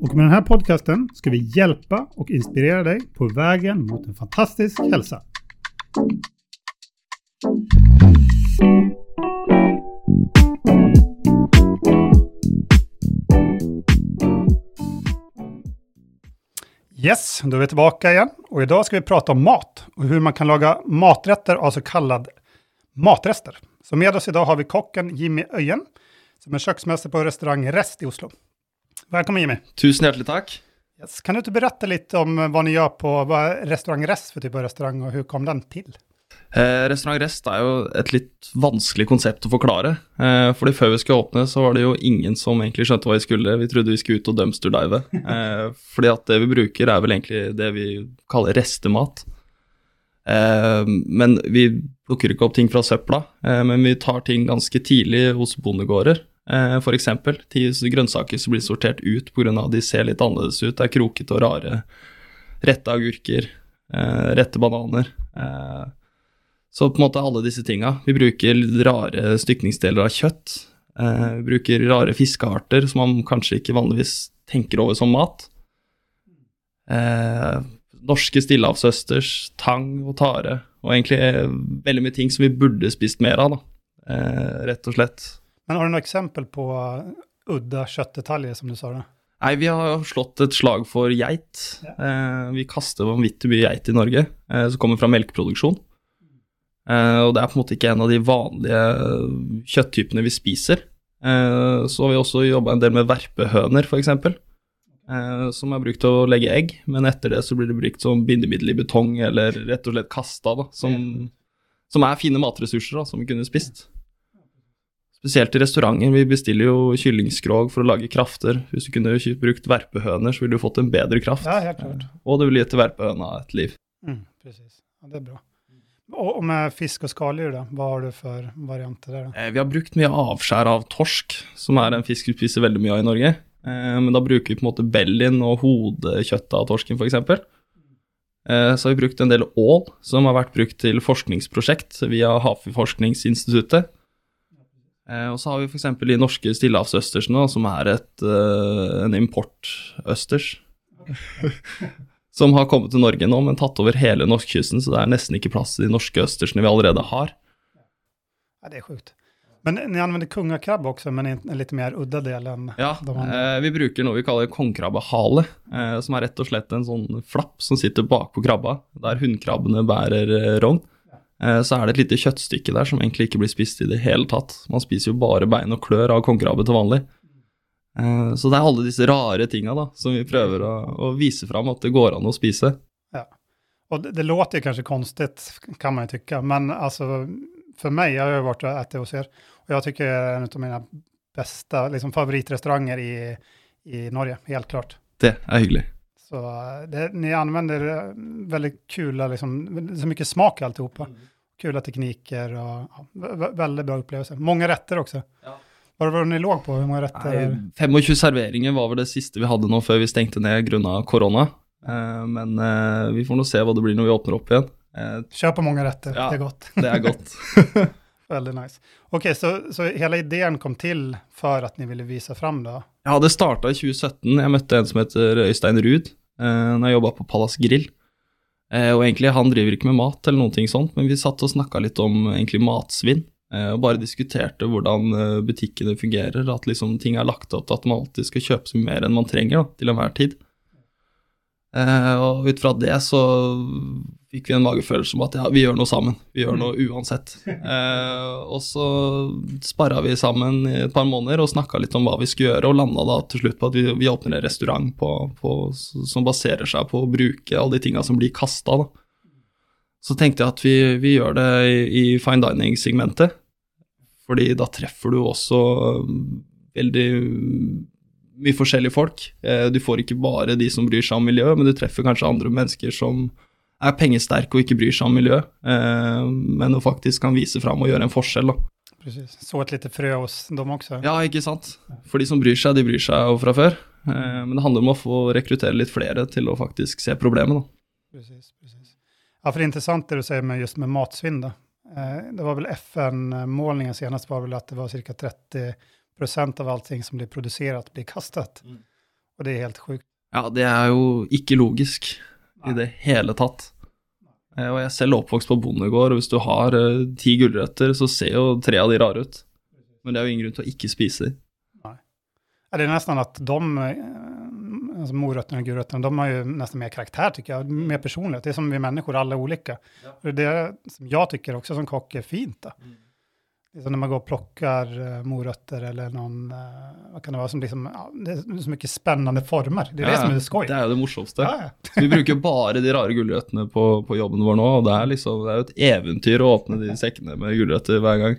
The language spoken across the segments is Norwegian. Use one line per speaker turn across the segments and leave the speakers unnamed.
Och med den här podcasten ska vi hjälpa och inspirera dig på vägen mot en fantastisk hälsa. Yes, då är vi tillbaka igen. Och idag ska vi prata om mat och hur man kan laga maträtter av så kallad matrester. Så med oss idag har vi kocken Jimmy Øyen, som är köksmästare på restaurang Rest i Oslo. Välkommen Jimmy!
Tusen hjertelig takk.
Yes. Kan du inte berätta lite om vad ni gör på vad är restaurang Rest för typ av restaurang og hvordan kom den til?
Eh, Restaurant Rest er jo et litt vanskelig konsept å forklare. Eh, fordi før vi skulle åpne, så var det jo ingen som egentlig skjønte hva vi skulle. Vi trodde vi skulle ut og dumpsterdive. Eh, fordi at det vi bruker, er vel egentlig det vi kaller restemat. Eh, men vi plukker ikke opp ting fra søpla, eh, men vi tar ting ganske tidlig hos bondegårder. Eh, for eksempel grønnsaker som blir sortert ut pga. at de ser litt annerledes ut. Det er krokete og rare. Rette agurker, eh, rette bananer. Eh, så på en måte alle disse tinga. Vi bruker rare stykningsdeler av kjøtt. Eh, vi bruker rare fiskearter som man kanskje ikke vanligvis tenker over som mat. Norske stillehavsøsters, tang og tare. Og egentlig veldig mye ting som vi burde spist mer av, da. Rett og slett.
Men har du noe eksempel på uh, udda kjøttdetaljer, som du sa? det?
Nei, vi har slått et slag for geit. Eh, vi kaster vanvittig mye geit i Norge, eh, som kommer fra melkeproduksjon. Eh, og det er på en måte ikke en av de vanlige kjøtttypene vi spiser. Så har vi også jobba en del med verpehøner, f.eks. Eh, som er brukt til å legge egg, men etter det så blir det brukt som bindemiddel i betong, eller rett og slett kasta, da. Som, som er fine matressurser da, som vi kunne spist. Spesielt i restauranter. Vi bestiller jo kyllingskrog for å lage krafter. Hvis du kunne brukt verpehøner, så ville du fått en bedre kraft.
Ja, helt klart.
Og det ville gitt verpehøna et liv.
Mm, precis. Ja, det er bra. Och, och med fisk og skalldyr, hva Vad har du for varianter der?
Eh, Vi har brukt mye avskjær av torsk, som er en fisk vi spiser veldig mye av i Norge. Eh, Men da bruker vi på en måte bellien og hodekjøttet av torsken, f.eks. Så har vi brukt en del ål, som har vært brukt til forskningsprosjekt via Havforskningsinstituttet. Eh, Og så har vi f.eks. de norske stillehavsøstersene, som er et, eh, en importøsters. som har kommet til Norge nå, men tatt over hele norskekysten, så det er nesten ikke plass til de norske østersene vi allerede har.
Ja, det er sjukt. Men ni anvender kongekrabbe også, men i en, litt mer udda del enn
Ja, eh, vi bruker noe vi kaller kongekrabbehale, eh, som er rett og slett en sånn flapp som sitter bakpå krabba, der hunnkrabbene bærer eh, rogn. Eh, så er det et lite kjøttstykke der som egentlig ikke blir spist i det hele tatt. Man spiser jo bare bein og klør av kongekrabbe til vanlig. Eh, så det er alle disse rare tinga da, som vi prøver å, å vise fram at det går an å spise.
og det, det låter kanskje kanske konstigt, kan man jo tykke, men altså, for meg jag har jeg vært och ätit hos dere, og jeg syns en av mine beste liksom, favoritrestauranger i, i Norge, helt klart.
Det er hyggelig.
Så eh, det, ni använder veldig väldigt kula, liksom, så mycket smak i alltihopa. Kula tekniker och ja, vä- vä- väldigt bra upplevelse. Många rätter också.
Ja.
Hva var det ni låg på? Hvor mange retter?
Nei, 25 serveringer var vel det siste vi hadde nå før vi stengte ned grunna korona. Eh, men eh, vi får nå se hva det blir når vi åpner opp igjen. Eh,
Kör på mange retter,
Ja.
det er godt.
det er godt.
Veldig nice. Ok, så, så hele ideen kom til for at ni ville vise fram da?
Ja, det starta i 2017. Jeg møtte en som heter Øystein Ruud eh, når jeg jobba på Palace Grill. Eh, og egentlig, han driver ikke med mat eller noen ting sånt, men vi satt og snakka litt om egentlig matsvinn. Eh, og bare diskuterte hvordan eh, butikkene fungerer, at liksom ting er lagt opp til at man alltid skal kjøpe så mye mer enn man trenger da, til enhver tid. Eh, og ut fra det så fikk vi en magefølelse om at ja, vi gjør noe sammen. Vi gjør noe uansett. Eh, og så sparra vi sammen i et par måneder og snakka litt om hva vi skulle gjøre, og landa da til slutt på at vi, vi åpner en restaurant på, på, som baserer seg på å bruke alle de tinga som blir kasta. Så tenkte jeg at vi, vi gjør det i, i fine dining-segmentet, fordi da treffer du også veldig mye forskjellige folk. Eh, du får ikke bare de som bryr seg om miljø, men du treffer kanskje andre mennesker som er pengesterke og ikke bryr seg om miljø, eh, men som faktisk kan vise fram og gjøre en forskjell. da.
Precis. Så et lite frø hos dem også?
Ja, ikke sant. For de som bryr seg, de bryr seg jo fra før. Eh, Men det handler om å få rekruttere litt flere til å faktisk se problemet. da.
Precis, precis. Ja, for det er interessant det du sier med just med matsvinn. Eh, det var vel FN-målningen senest var vel at det var cirka 30 procent av allting som blir produsert, blir kastet.
Mm.
Og det er helt sjukt.
Ja, det er jo ikke logisk i det hele tatt. Eh, Og jeg er selv oppvokst på bondegård, og hvis du har uh, ti gulrøtter, så ser jo tre av de rare ut. Men det er jo ingen grunn til å ikke spise de.
Ja, det er nesten at de, altså alltså og gulrøttene, de har jo nesten mer karakter, syns jeg. mer personlighet. Det er som vi mennesker, alle er olika. Och det er det som jeg tycker også som kock er fint. da. Det är som när man går och plockar eh, morötter eller någon, eh, vad kan det vara, som liksom, ja, det är så mycket spännande former. Det är det som är skoj.
Det er jo det morsomste.
Ja, ja.
Vi bruker bare de rare gulrøttene på, på jobben vår nå, og det er, liksom, det er jo et eventyr å åpne de sekkene med gulrøtter hver gang.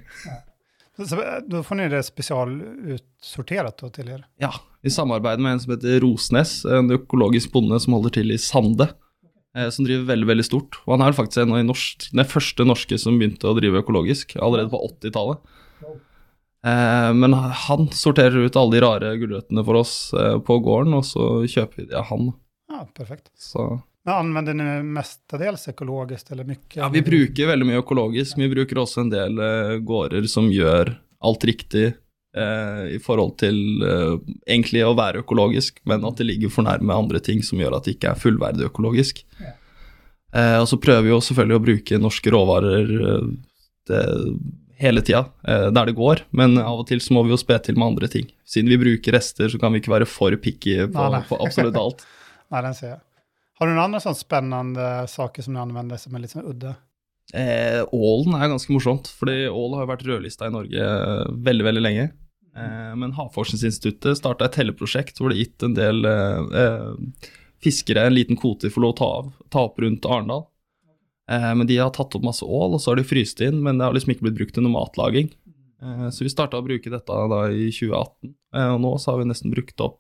Så, så, da får dere det spesialutsortert til till er.
Ja, i samarbeid med en som heter Rosnes, en økologisk bonde som holder til i Sande, eh, som driver veldig, veldig stort. Og han er faktisk en av de norsk, den første norske som begynte å drive økologisk, allerede på 80-tallet. Eh, men han sorterer ut alle de rare gulrøttene for oss eh, på gården, og så kjøper vi de av han.
Ja, perfekt.
Så
Men Anvender dere mestadels økologisk? eller mye?
ja, vi bruker veldig mye økologisk, vi bruker også en del eh, gårder som gjør alt riktig eh, i forhold til eh, egentlig å være økologisk, men at det ligger for nærme andre ting som gjør at det ikke er fullverdig økologisk. Eh, og så prøver vi jo selvfølgelig å bruke norske råvarer eh, det, hele tida, eh, der det går, men av og til så må vi jo spe til med andre ting. Siden vi bruker rester, så kan vi ikke være for picky på, på absolutt alt.
Nei, den ser jeg. Har du noen andre sånn spennende saker som du anvender som er litt sånn udda?
Eh, ålen er ganske morsomt, fordi ål har jo vært rødlista i Norge eh, veldig, veldig lenge. Eh, men Havforskningsinstituttet starta et telleprosjekt hvor det gitt en del eh, eh, fiskere en liten kvote for lov å ta, av, ta opp rundt Arendal. Eh, men de har tatt opp masse ål, og så har de fryst inn, men det har liksom ikke blitt brukt til noe matlaging. Eh, så vi starta å bruke dette da i 2018, eh, og nå så har vi nesten brukt opp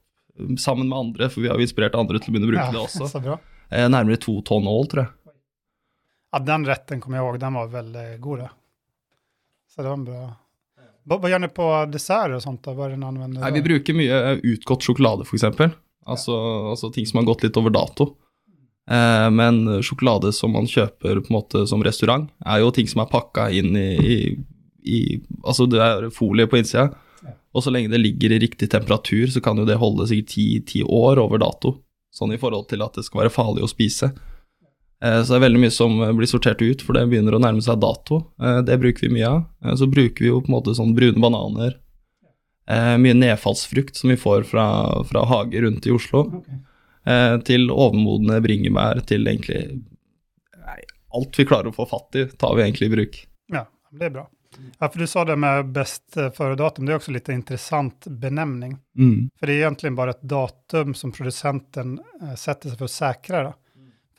sammen med andre, for vi har jo inspirert andre til å begynne å bruke det også. Eh, nærmere to tonn ål, tror jeg.
Ja, den rätten kommer jag ihåg, den var väldigt god. da. Så det var en bra. Hva gjør dere på dessert og sånt da? Hva er den anvender?
Nei, vi bruker mye eh, utgått sjokolade, f.eks. Altså, altså ting som har gått litt over dato. Eh, men sjokolade som man kjøper på en måte som restaurant, er jo ting som er pakka inn i, i, i Altså det er folie på innsida, og så lenge det ligger i riktig temperatur, så kan jo det holde sikkert ti, ti år over dato. Sånn i forhold til at det skal være farlig å spise. Eh, Så det er veldig mye som eh, blir sortert ut, for det begynner å nærme seg dato. Eh, Det bruker vi mye av. Så bruker vi jo på en måte sånn brune bananer, mye nedfallsfrukt som vi får fra, fra hager rundt i Oslo, Okay. til overmodne bringebær, til egentlig nei, alt vi klarer å få fatt i, tar vi egentlig i bruk.
Ja, det er bra. Ja, for du sa det med best før före-datum, det er også litt interessant benämning.
Mm.
For det er egentlig bare et datum som produsenten setter seg for å sikre. säkra.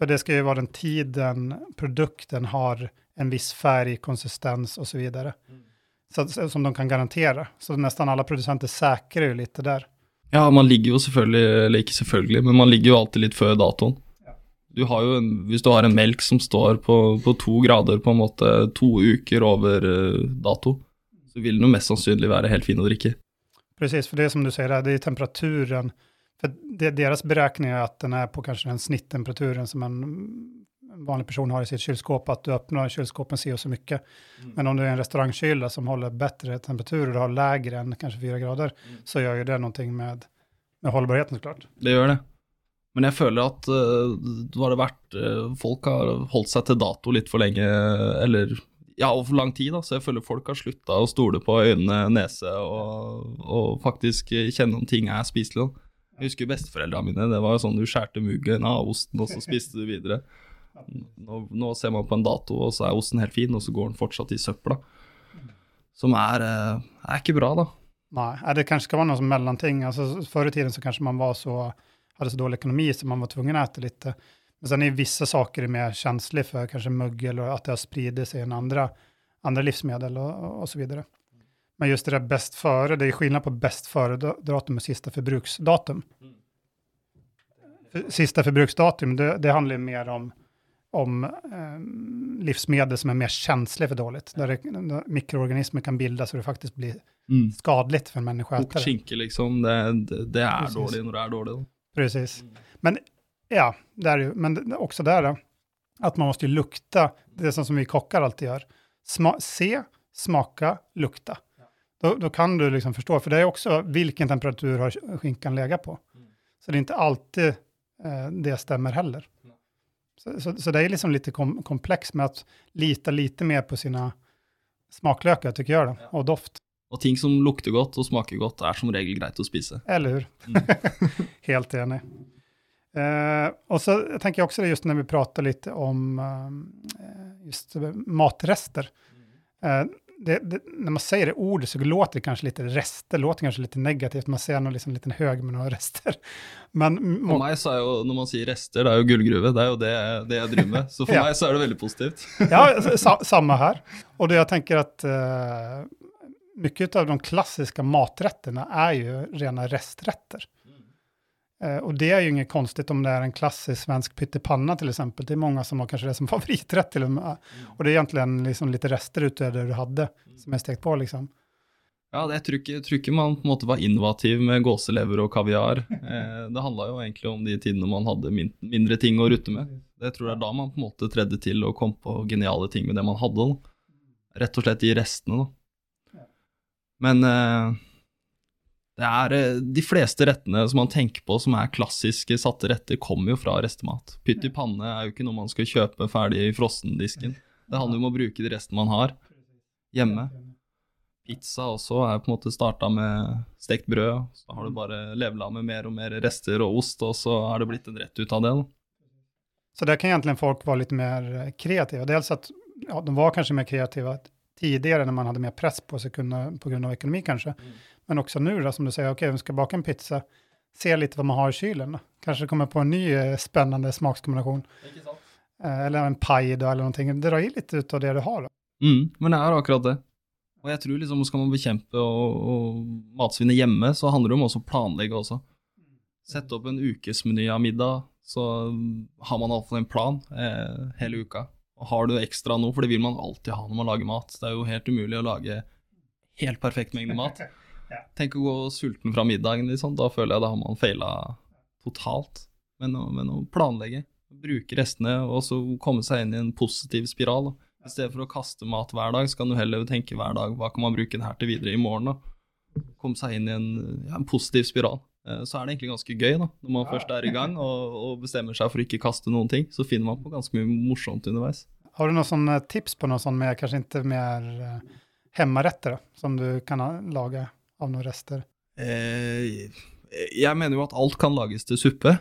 För det ska ju vara den tiden produkten har en viss färg, konsistens och så vidare. Så, som de kan garantere. Så nesten alle produsenter sikrer jo litt der.
Ja, man ligger jo selvfølgelig, eller ikke selvfølgelig, men man ligger jo alltid litt før datoen. Du har jo en, hvis du har en melk som står på, på to grader på en måte to uker over eh, dato, så vil den jo mest sannsynlig være helt fin å drikke.
Precis, for det som du sier, det er temperaturen. För det, deras beräkning är att den är på kanske den snitttemperaturen som en vanlig person har i sitt kylskåp, att du öppnar kylskåpen ser så mycket. Men om du är en restaurangkyla som håller bättre temperatur och du har lägre än kanske fyra grader, så gör ju det någonting med, med hållbarheten såklart.
Det gjør det. Men jeg føler at uh, har det vært uh, Folk har holdt seg til dato litt for lenge, eller ja, over for lang tid, da. Så jeg føler folk har slutta å stole på øyne, nese, og, og faktisk kjenne om ting er spiselig. da. Jeg husker besteforeldrene mine. Det var jo sånn du skjærte muggen av osten, og så spiste du videre. Nå, nå ser man på en dato, og så er osten helt fin, og så går den fortsatt i søpla. Som er, eh, er ikke bra, da.
Nei, det kanskje skal være noe som mellanting. Altså, Før i tiden så kanskje man var så, hadde så dårlig ekonomi så man var tvungen å spise litt. Men sen er visse saker mer känsliga for kanskje mögel og at det har spridit seg i andre, andre livsmedel og, og, og så vidare. Men just det där bäst före, det är skillnad på bäst före-datum och sista förbruksdatum. Sista förbruksdatum, det, det handlar mer om, om eh, livsmedel som är mer känsliga för dåligt. Där, det, där mikroorganismer kan bildas och det faktiskt blir
Mm.
skadligt för en människa Och
skinke, liksom. Det, det, er
Precis.
dårlig når det dårlig. Da.
Precis. Men ja, det är ju, men också där då, att man måste ju lukta, det är som, som vi kockar alltid gör. Sma, se, smaka, lukta. Då, då kan du liksom förstå, för det är också vilken temperatur har skinkan legat på. Så det är inte alltid eh, det stämmer heller. Så, så, så det är liksom lite kom, komplext med att lita lite mer på sina smaklökar, tycker jag då, och doft.
Og ting som lukter godt og smaker godt, er som regel greit å spise.
Eller hur? Helt enig. Uh, och så tänker jag också det just när vi pratar lite om uh, just matrester. Eh, det, det, när man säger det ordet så låter det kanske lite rester, låter kanske lite negativt. Man ser någon liksom liten hög med några rester. Men
For meg så er jo, når man sier rester, det er jo gullgruve. Det er jo det, det jeg driver med. Så for
Ja.
meg så er det veldig positivt.
ja, sa, samme her. Og det jeg tenker at uh, mycket av de klassiska maträtterna är ju rena resträtter. Eh, och det är ju inget konstigt om det är en klassisk svensk pyttipanna till exempel. Det är många som har kanske det som favoriträtt till och med. Och det är egentligen liksom lite rester utöver det du hade som är stekt på liksom.
Ja, det, jeg, tror ikke, tror ikke man på en måte var innovativ med gåselever og kaviar. Eh, det handla jo egentlig om de tidene man hadde min, mindre ting å rutte med. Jeg tror det er da man på en måte tredde til og kom på geniale ting med det man hadde. Da. Rett og slett de restene, da. Men eh, det er eh, de fleste rettene som man tenker på som er klassiske satte retter, kommer jo fra restemat. Pytt i panne er jo ikke noe man skal kjøpe ferdig i frossendisken. Det handler jo om å bruke de restene man har hjemme. Pizza også er på en måte starta med stekt brød. Så har du bare levela med mer og mer rester og ost, og så har det blitt en rett ut av det.
Så der kan egentlig folk være litt mer kreative. Dels at ja, de var kanskje mer kreative tidligere når man hadde mer press på seg pga. på kanskje. kanske. Men också nu då, som du säger, okej, vi ska baka en pizza, se lite vad man har i kylen. Kanskje Kanske kommer på en ny eh, spännande smakskombination. Eh, eller en pai då, eller noe. Dra i ut av det du har. da.
Mm, men det er akkurat det. Og jeg tror liksom skal man bekjempe og, og matsvinnet hjemme, så handler det om også å planlegge også. Sette opp en ukesmeny av middag, så har man iallfall en plan eh, hele uka. Og har du ekstra noe, for det vil man alltid ha når man lager mat. Det er jo helt umulig å lage helt perfekt mengde mat. Tenk å gå sulten fra middagen, liksom. Da føler jeg da har man feila totalt. Men å, men å planlegge, bruke restene og så komme seg inn i en positiv spiral. Da. I stedet for å kaste mat hver dag, så kan du heller tenke hver dag hva kan man bruke det her til videre i morgen. da. Komme seg inn i en, ja, en positiv spiral. Eh, Så er det egentlig ganske gøy, da. Når man først er i gang og, og bestemmer seg for ikke kaste noen ting, så finner man på ganske mye morsomt underveis.
Har du noen eh, tips på noe sånt med, kanskje ikke mer hjemmeretter, som du kan ha, laga av noen rester?
Eh, jeg mener jo at alt kan lages til suppe.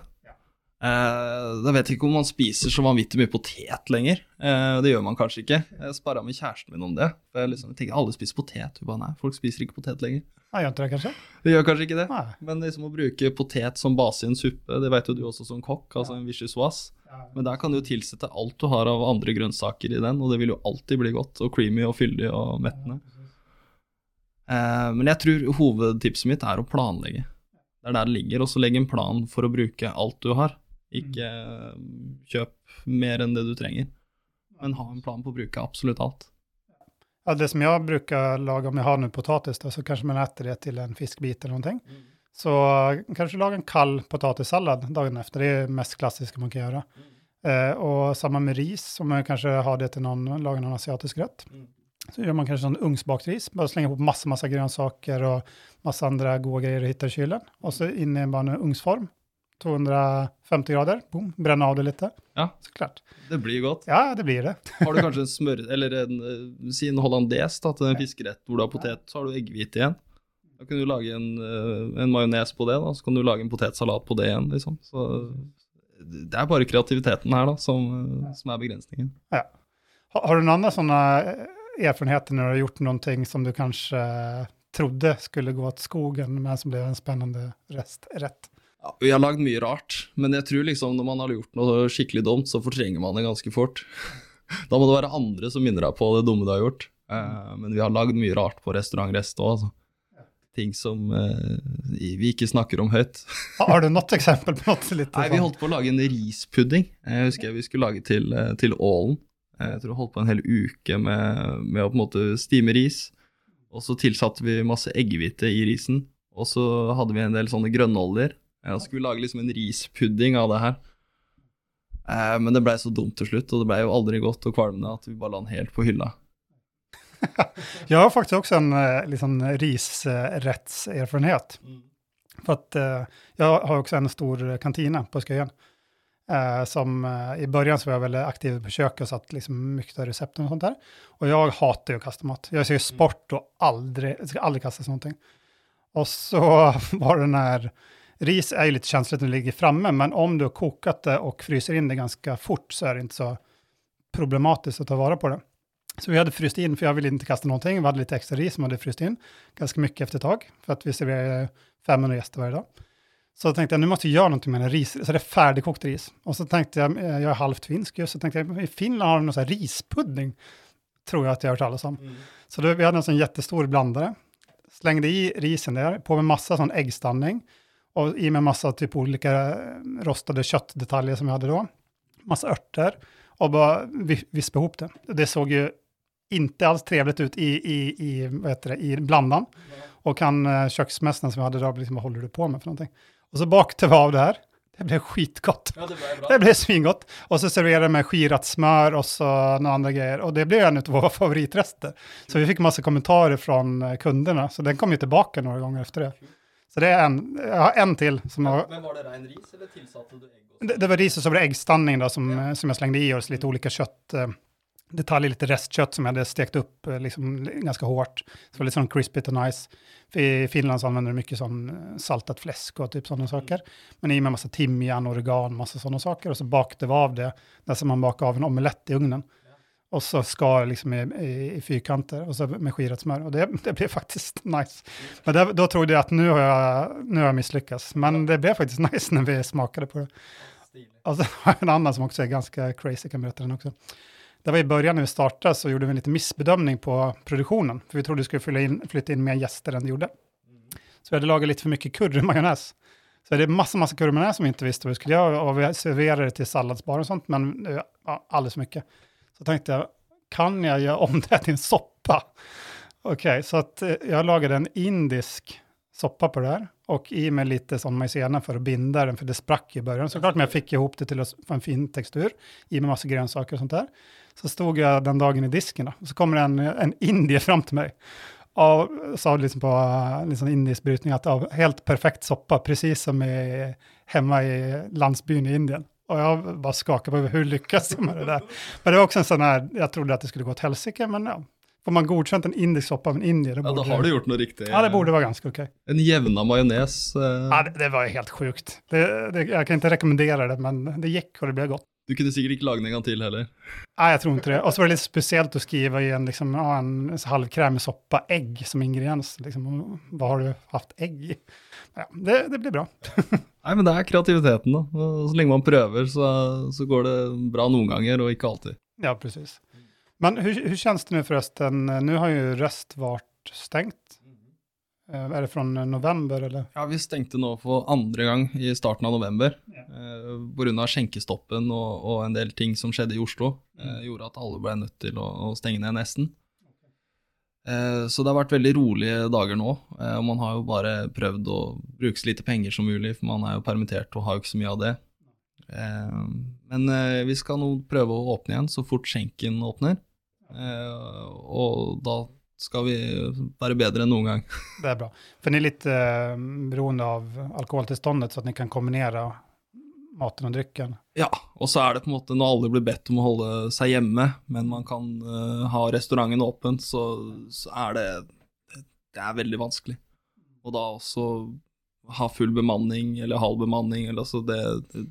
Eh, da vet jeg ikke om man spiser så vanvittig mye potet lenger. Eh, det gjør man kanskje ikke. Jeg sparra med kjæresten min om det. For jeg liksom tenker alle spiser potet. Hun bare nei, folk spiser ikke potet lenger.
Nei, gjør det kanskje?
Det gjør kanskje ikke det.
Nei.
Men liksom å bruke potet som base i en suppe, det vet jo du også som kokk, altså en vichyssoise. Men der kan du jo tilsette alt du har av andre grønnsaker i den, og det vil jo alltid bli godt og creamy og fyldig og mettende. Eh, men jeg tror hovedtipset mitt er å planlegge. Det er der det ligger. Og så legg en plan for å bruke alt du har. Ikke eh, kjøp mer enn det du trenger, men ha en plan på å bruke absolutt alt.
Ja, det som jeg bruker å lage om jeg har noe potatis så kanskje man etter det til en fiskbit eller någonting. Så kanskje lage en kald potatissallad dagen efter, det er det mest klassiske man kan gjøre. Eh, og sammen med ris, om man kanskje har det til noen, lage någon asiatisk rätt. Så gjør man kanskje sånn ugnsbakt ris, slenger på masse masse grønnsaker og masse andre gode greier du hittar i kylen. Og så inn i bare en ugnsform, 250 grader, boom, Brenne av det litt.
Ja.
Så klart.
Det blir godt.
Ja, det blir det.
Har du kanskje en smør... Eller en, eh, si en hollandes da, til en fiskerett hvor du har potet, så har du eggehvite igjen. Da kan du lage en, eh, en majones på det, da, så kan du lage en potetsalat på det igjen, liksom. Så det er bare kreativiteten her da, som, eh, som er begrensningen.
Har, har du noen andre sådana erfarenheter när du har gjort någonting som du kanske trodde skulle gå åt skogen, men som blev en spännande rest, rätt?
Ja, vi har lagd mye rart, men jeg tror liksom når man har gjort noe skikkelig dumt, så fortrenger man det ganske fort. Da må det være andre som minner deg på det dumme du har gjort. Uh, men vi har lagd mye rart på restaurant Rest òg, altså. Ting som uh, vi ikke snakker om høyt.
Har du noe eksempel på noe? Litt
Nei, vi holdt på å lage en rispudding. Jeg husker vi skulle lage til, eh, til ålen. Eh, Jeg tror jeg holdt på en hel uke med, med å på en måte stime ris. Og så tilsatte vi masse eggehvite i risen. Og så hadde vi en del sånne grønnoljer. Og så skulle vi lage liksom en rispudding av det her. Eh, Men det blei så dumt til slutt, og det blei jo aldri godt og kvalmende at vi bare la den helt på hylla.
jeg har faktisk også en eh, liksom, risrettserfarenhet. For at, jeg har også en stor kantine på Skøyen. Eh, som eh, i början så var jag väldigt aktiv på köket och satt liksom mycket av recepten och sånt där. Och jag hatar ju att kasta mat. Jag ser ju sport och aldrig, ska aldrig kasta någonting. Och så var det när, ris är ju lite känsligt när det ligger framme, men om du har kokat det och fryser in det ganska fort så är det inte så problematiskt att ta vara på det. Så vi hade fryst in, för jag ville inte kasta någonting, vi hade lite extra ris som hade fryst in, ganska mycket efter ett tag, för att vi serverar 500 gäster varje dag. Så tänkte jag, nu måste jag göra någonting med den ris, så det är färdigkokt ris. Och så tänkte jag, jeg jag är halvt finsk ju, så tänkte jag, i Finland har de någon sån här rispudding, tror jag att jag har hört talas om. Så då, vi hade en sån jättestor blandare, slängde i risen där, på med massa sån äggstanning, och i med massa typ olika eh, rostade köttdetaljer som jag hade då, massa örter, och bara vispa ihop det. Det såg ju inte alls trevligt ut i, i, i, vad heter det, i blandan. Och han, eh, köksmästaren som jag hade då, liksom, vad håller du på med för någonting? Och så bakte vi av det her. Det ble skitgott.
Ja, det ble
Det blev svingott. Och så serverte vi med skirat smør og så noen andre grejer. Og det ble en av våre favoritrester. Så vi fikk masse kommentarer fra kundene. Så den kom jo tilbake noen ganger efter det. Så det er en, jeg har en til. som har,
Men var det rein ris, eller tilsatte du egg?
det, det var ris og så var det eggstanning da, som, ja. som jeg slengte i oss, litt ulike kjøtt. kött. Eh, tar lite restkött som jag hade stekt upp eh, liksom, ganska hårt. Så det var lite sån crispy och nice. För I Finland så använder de mycket sån eh, saltat fläsk och typ sådana saker. Men i med massa timjan, oregano, massa sådana saker. Och så bakade vi av det, där som man bakar av en omelett i ugnen. Och så skar liksom i, i, i fyrkanter och så med skirat smör. Och det, det blev faktiskt nice. Men det, då trodde jag att nu har jag, nu har jag misslyckats. Men det blev faktiskt nice när vi smakade på det. Och så har jag en annan som också är ganska crazy, kan berätta den också. Det var i början när vi startade så gjorde vi en liten missbedömning på produktionen. För vi trodde vi skulle in, flytta in mer gäster än det gjorde. Så vi hade lagat lite för mycket currymajonnäs. Så det är massa, massa currymajonnäs som vi inte visste vad vi skulle göra. Och vi serverade det till salladsbar och sånt, men det var alldeles för mycket. Så tänkte jag, kan jag göra om det till en soppa? Okej, så att eh, jag lagade en indisk soppa på det här. Och i med lite sån maizena för att binda den, för det sprack i början. Såklart, men jag fick ihop det till att få en fin textur. I med massa grönsaker och sånt där. Så stod jag den dagen i disken då, och så kommer en, en indier fram till mig. Och sa liksom på liksom indisk brytning att ja, helt perfekt soppa, precis som i, hemma i landsbyn i Indien. Och jag bara skakade på hur lyckas jag med det där? Men det var också en sån här, jag trodde att det skulle gå åt helsike, men ja. Får man godkjent en indisk soppa av en indier,
Ja, da har du gjort noe riktig.
Ja, det borde være ganske ok.
En jevna majones. eh,
Ja, det, det var helt sjukt. Det, det, jeg kan ikke rekommendere det, men det gikk, og det ble gott.
Du kunne sikkert ikke lage den en gang til heller.
Nei, jeg tror ikke det. Og så var det litt spesielt å skrive i en, liksom, ja, en halvkrämig soppa ägg som ingrediens. Liksom, hva har du haft egg i? Ja, det, det blir bra.
Nei, men det er kreativiteten, da. Og så lenge man prøver, så, så går det bra noen ganger, og ikke alltid.
Ja, precis. Men hvordan kjennes det nå, forresten? Nå har jo Røst vært stängt. Eh, Är det fra november eller?
Ja, vi stengte nå for andre gang i starten av november. Eh, Pga. skjenkestoppen og, og en del ting som skjedde i Oslo, eh, gjorde at alle ble nødt til å, å stenge ned nesten. Eh, så det har vært veldig rolige dager nå. Eh, og man har jo bare prøvd å bruke så lite penger som mulig, for man er jo permittert og har jo ikke så mye av det. Men vi skal nå prøve å åpne igjen så fort skjenken åpner. Og da skal vi være bedre enn noen gang.
Det er bra. For ni er litt eh, beroende av alkoholtilstanden, så at ni kan kombinere maten og drikken?
Ja, og så er det på en måte når alle blir bedt om å holde seg hjemme, men man kan eh, ha restauranten åpen, så, så er det Det er veldig vanskelig. Og da også ha full bemanning eller halv bemanning, eller altså det, det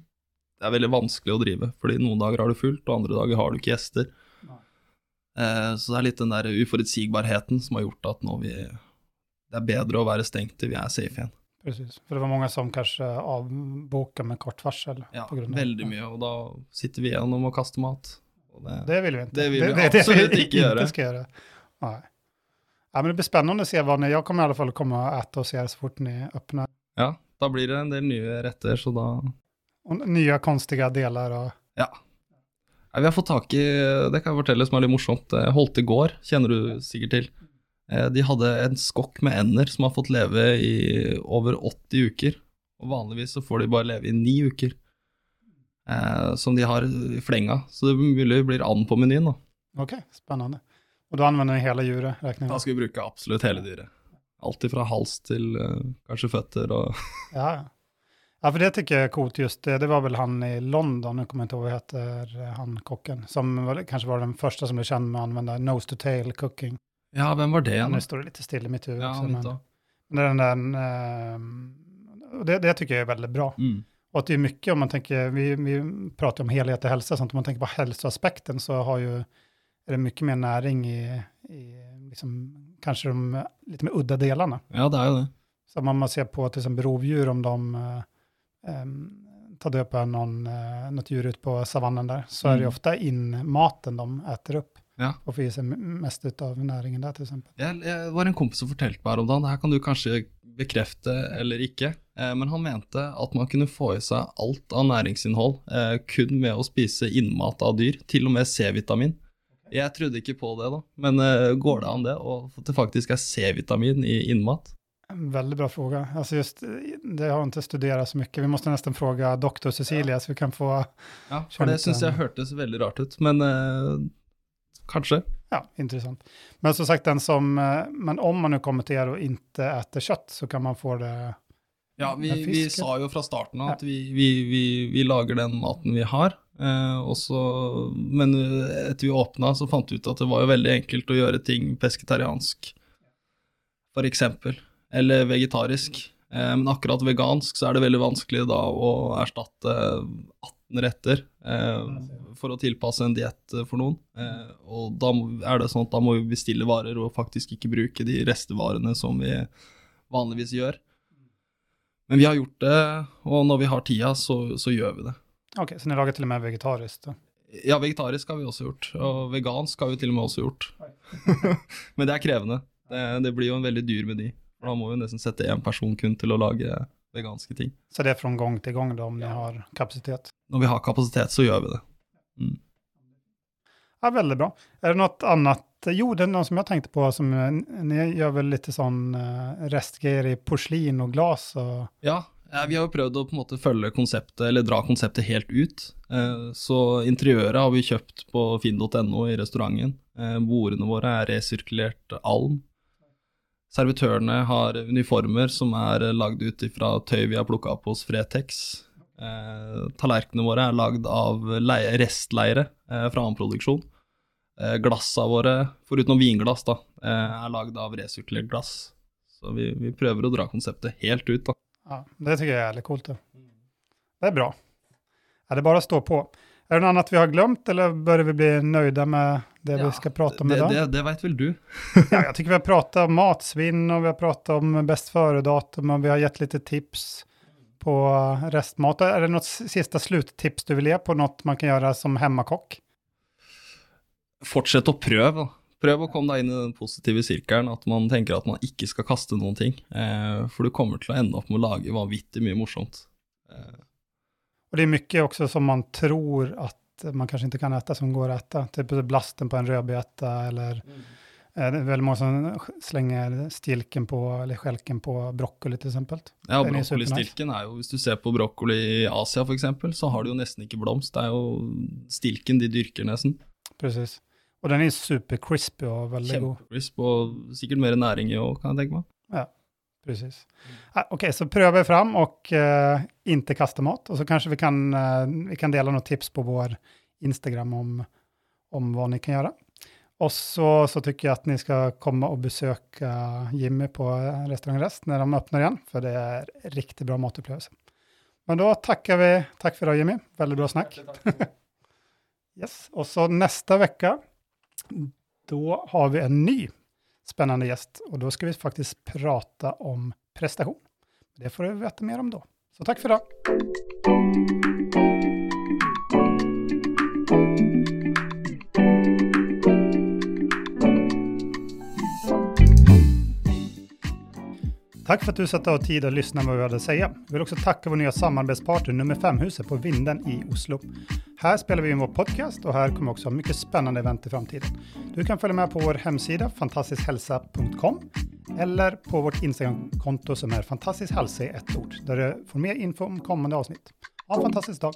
Det er veldig vanskelig å drive, fordi noen dager har du fullt, og andre dager har du ikke gjester. Eh, så det er litt den der uforutsigbarheten som har gjort at nå vi Det er bedre å være stengt til vi er safe igjen.
Precis. For det var mange som kanskje avboka med kort varsel.
Ja,
på grunn av-
veldig mye, og da sitter vi igjen og må kaste mat. Det,
Det vil vi ikke.
Det vil vi absolut inte gjøre.
Ska göra. Nej. Ja, men det blir spennende å se hva ni, Jeg kommer i alle fall komme og äta hos se så fort ni åpner.
Ja, da blir det en del nye retter, så da
Og nye, konstige deler og
Ja. Vi har fått tak i Det kan jeg fortelle som er litt morsomt. Eh, Holte gård kjenner du sikkert til. Eh, De hadde en skokk med ender som har fått leve i over 80 uker. Og vanligvis så får de bare leve i ni uker. Eh, som de har i flenga. Så det mulig blir and på menyen, da.
Ok, spennende. Og du anvender hele djuret,
Da skal vi bruke absolutt hele dyret. Alt fra hals til kanskje føtter og
Ja, ja. Ja, for det tycker jag är coolt just det. Det var väl han i London, nu kommer jag inte ihåg vad heter eh, han kocken, som var, kanske var den första som blev känd med att använda nose to tail cooking.
Ja, hvem var det
Ja, nu står det lite still i mitt huvud
Ja,
också. Men, men den där, och det, det tycker jag är väldigt bra.
Mm.
Och att det är mycket om man tänker, vi, vi pratar om helhet och hälsa, sånt, om man tänker på hälsoaspekten så har ju, är det mycket mer näring i, i liksom, kanske de lite mer udda delarna.
Ja, det er jo det.
Så om man ser på till exempel rovdjur, om de eh, tar död på någon, noen något djur ute på savannen där, så är det
ofte
ofta in maten de äter upp.
Ja.
Og får gi seg mest ut av næringen der,
f.eks. Det var en kompis som fortalte meg her om dagen, det her kan du kanskje bekrefte eller ikke, eh, men han mente at man kunne få i seg alt av næringsinnhold eh, kun med å spise innmat av dyr, til og med C-vitamin. Jeg trodde ikke på det da, men eh, går det an det, og at det faktisk er C-vitamin i innmat?
En väldigt bra fråga. Alltså just, det har inte studerat så mycket. Vi måste nesten fråga doktor Cecilia så vi kan få,
Ja, for det syns jeg hørtes veldig rart ut, men eh, kanskje.
ja, intressant. Men som sagt, den som, eh, men om man nu kommer till er och inte äter kött så kan man få det,
Ja, vi, vi sa jo fra starten av at vi, vi, vi, vi lager den maten vi har. Eh, også, men etter vi åpna, så fant vi ut at det var jo veldig enkelt å gjøre ting pesketariansk, for eksempel. Eller vegetarisk. Eh, men akkurat vegansk så er det veldig vanskelig da å erstatte 18 retter eh, for å tilpasse en diett for noen. Eh, og da er det sånn at da må vi bestille varer og faktisk ikke bruke de restevarene som vi vanligvis gjør. Men vi har gjort det, og når vi har tida, så, så gjør vi det.
Ok, så dere lager til og med vegetarisk? da?
Ja, vegetarisk har vi også gjort, og vegansk har vi til og med også gjort. Men det er krevende. Det, det blir jo en veldig dyr meny. For da må vi nesten sette én person kun til å lage veganske ting.
Så det er fra gang til gang, da, om ni har kapasitet?
Når vi har kapasitet, så gjør vi det.
Ja, veldig bra. Er det noe annet Jo, det er noe som jeg tenkte på som eh, ni gör väl lite sån eh, i porslin og glas Og
Ja, ja, vi har jo prøvd å på en måte følge konseptet, eller dra konseptet helt ut. Eh, Så interiøret har vi kjøpt på finn.no i restauranten. Eh, Bordene våre er resirkulert alm. Servitørene har uniformer som er lagd ut fra tøy vi har plukka opp hos Fretex. Eh, tallerkenene våre er lagd av leie, restleire eh, fra annen produksjon. Eh, glassa våre, foruten vinglass, da, eh, er lagd av resirkulert glass. Så vi, vi prøver å dra konseptet helt ut, da.
ja, det tycker jeg er litt kult. Det, det är bra. Er det bare å stå på. Är det något annat vi har glömt eller börjar vi bli nöjda med det vi ska prata om
det,
idag?
det, det vet vel du?
Ja, jag tycker vi har pratat om matsvinn och vi har pratat om bäst före-datum och vi har gett lite tips på restmat. Är det något sista sluttips du vill ge på något man kan göra som hemmakock?
Fortsett å prøve. Prøv å komme deg inn i den positive sirkelen, at man tenker at man ikke skal kaste noen ting. Eh, for du kommer til å ende opp med å lage vanvittig mye morsomt. Eh,
Och det är mycket också som man tror att man kanske inte kan äta som går att äta. Typ blasten på en rödbeta eller mm. det är väldigt många som slänger stilken på eller skälken på broccoli till exempel.
ja,
er
brokkolistilken er jo, hvis du ser på brokkoli i Asia f.eks., så har du jo nesten ikke blomst. Det er jo stilken de dyrker nesten.
Precis. Och den är supercrispy och väldigt god.
Kjempecrisp og sikkert mer næring i òg, kan jeg tenke meg.
Precis. Ah, Okej, så pröva er fram och uh, inte kasta mat. Och så kanske vi kan, uh, vi kan dela något tips på vår Instagram om, om vad ni kan göra. Och så, så tycker jag att ni ska komma och besöka Jimmy på eh, Restaurang Rest när de öppnar igen, för det är riktigt bra matupplevelse. Men då tackar vi, tack för idag Jimmy, väldigt bra snack. Yes. Och så nästa vecka, då har vi en ny Spennende gjest. Og da skal vi faktisk prate om prestation. Det får vi vite mer om da. Så tack för idag. Takk for at du satte av tid og lyssna på vad vi hade att säga. Jag vill också tacka vår nye samarbetspartner nummer 5-huset på Vinden i Oslo. Här spelar vi in vår podcast och här kommer också ha mycket spännande event i framtiden. Du kan följa med på vår hemsida fantastiskhälsa.com eller på vårt Instagramkonto som är fantastisk hälsa i ett ord, där du får mer info om kommande avsnitt. Ha en fantastisk dag!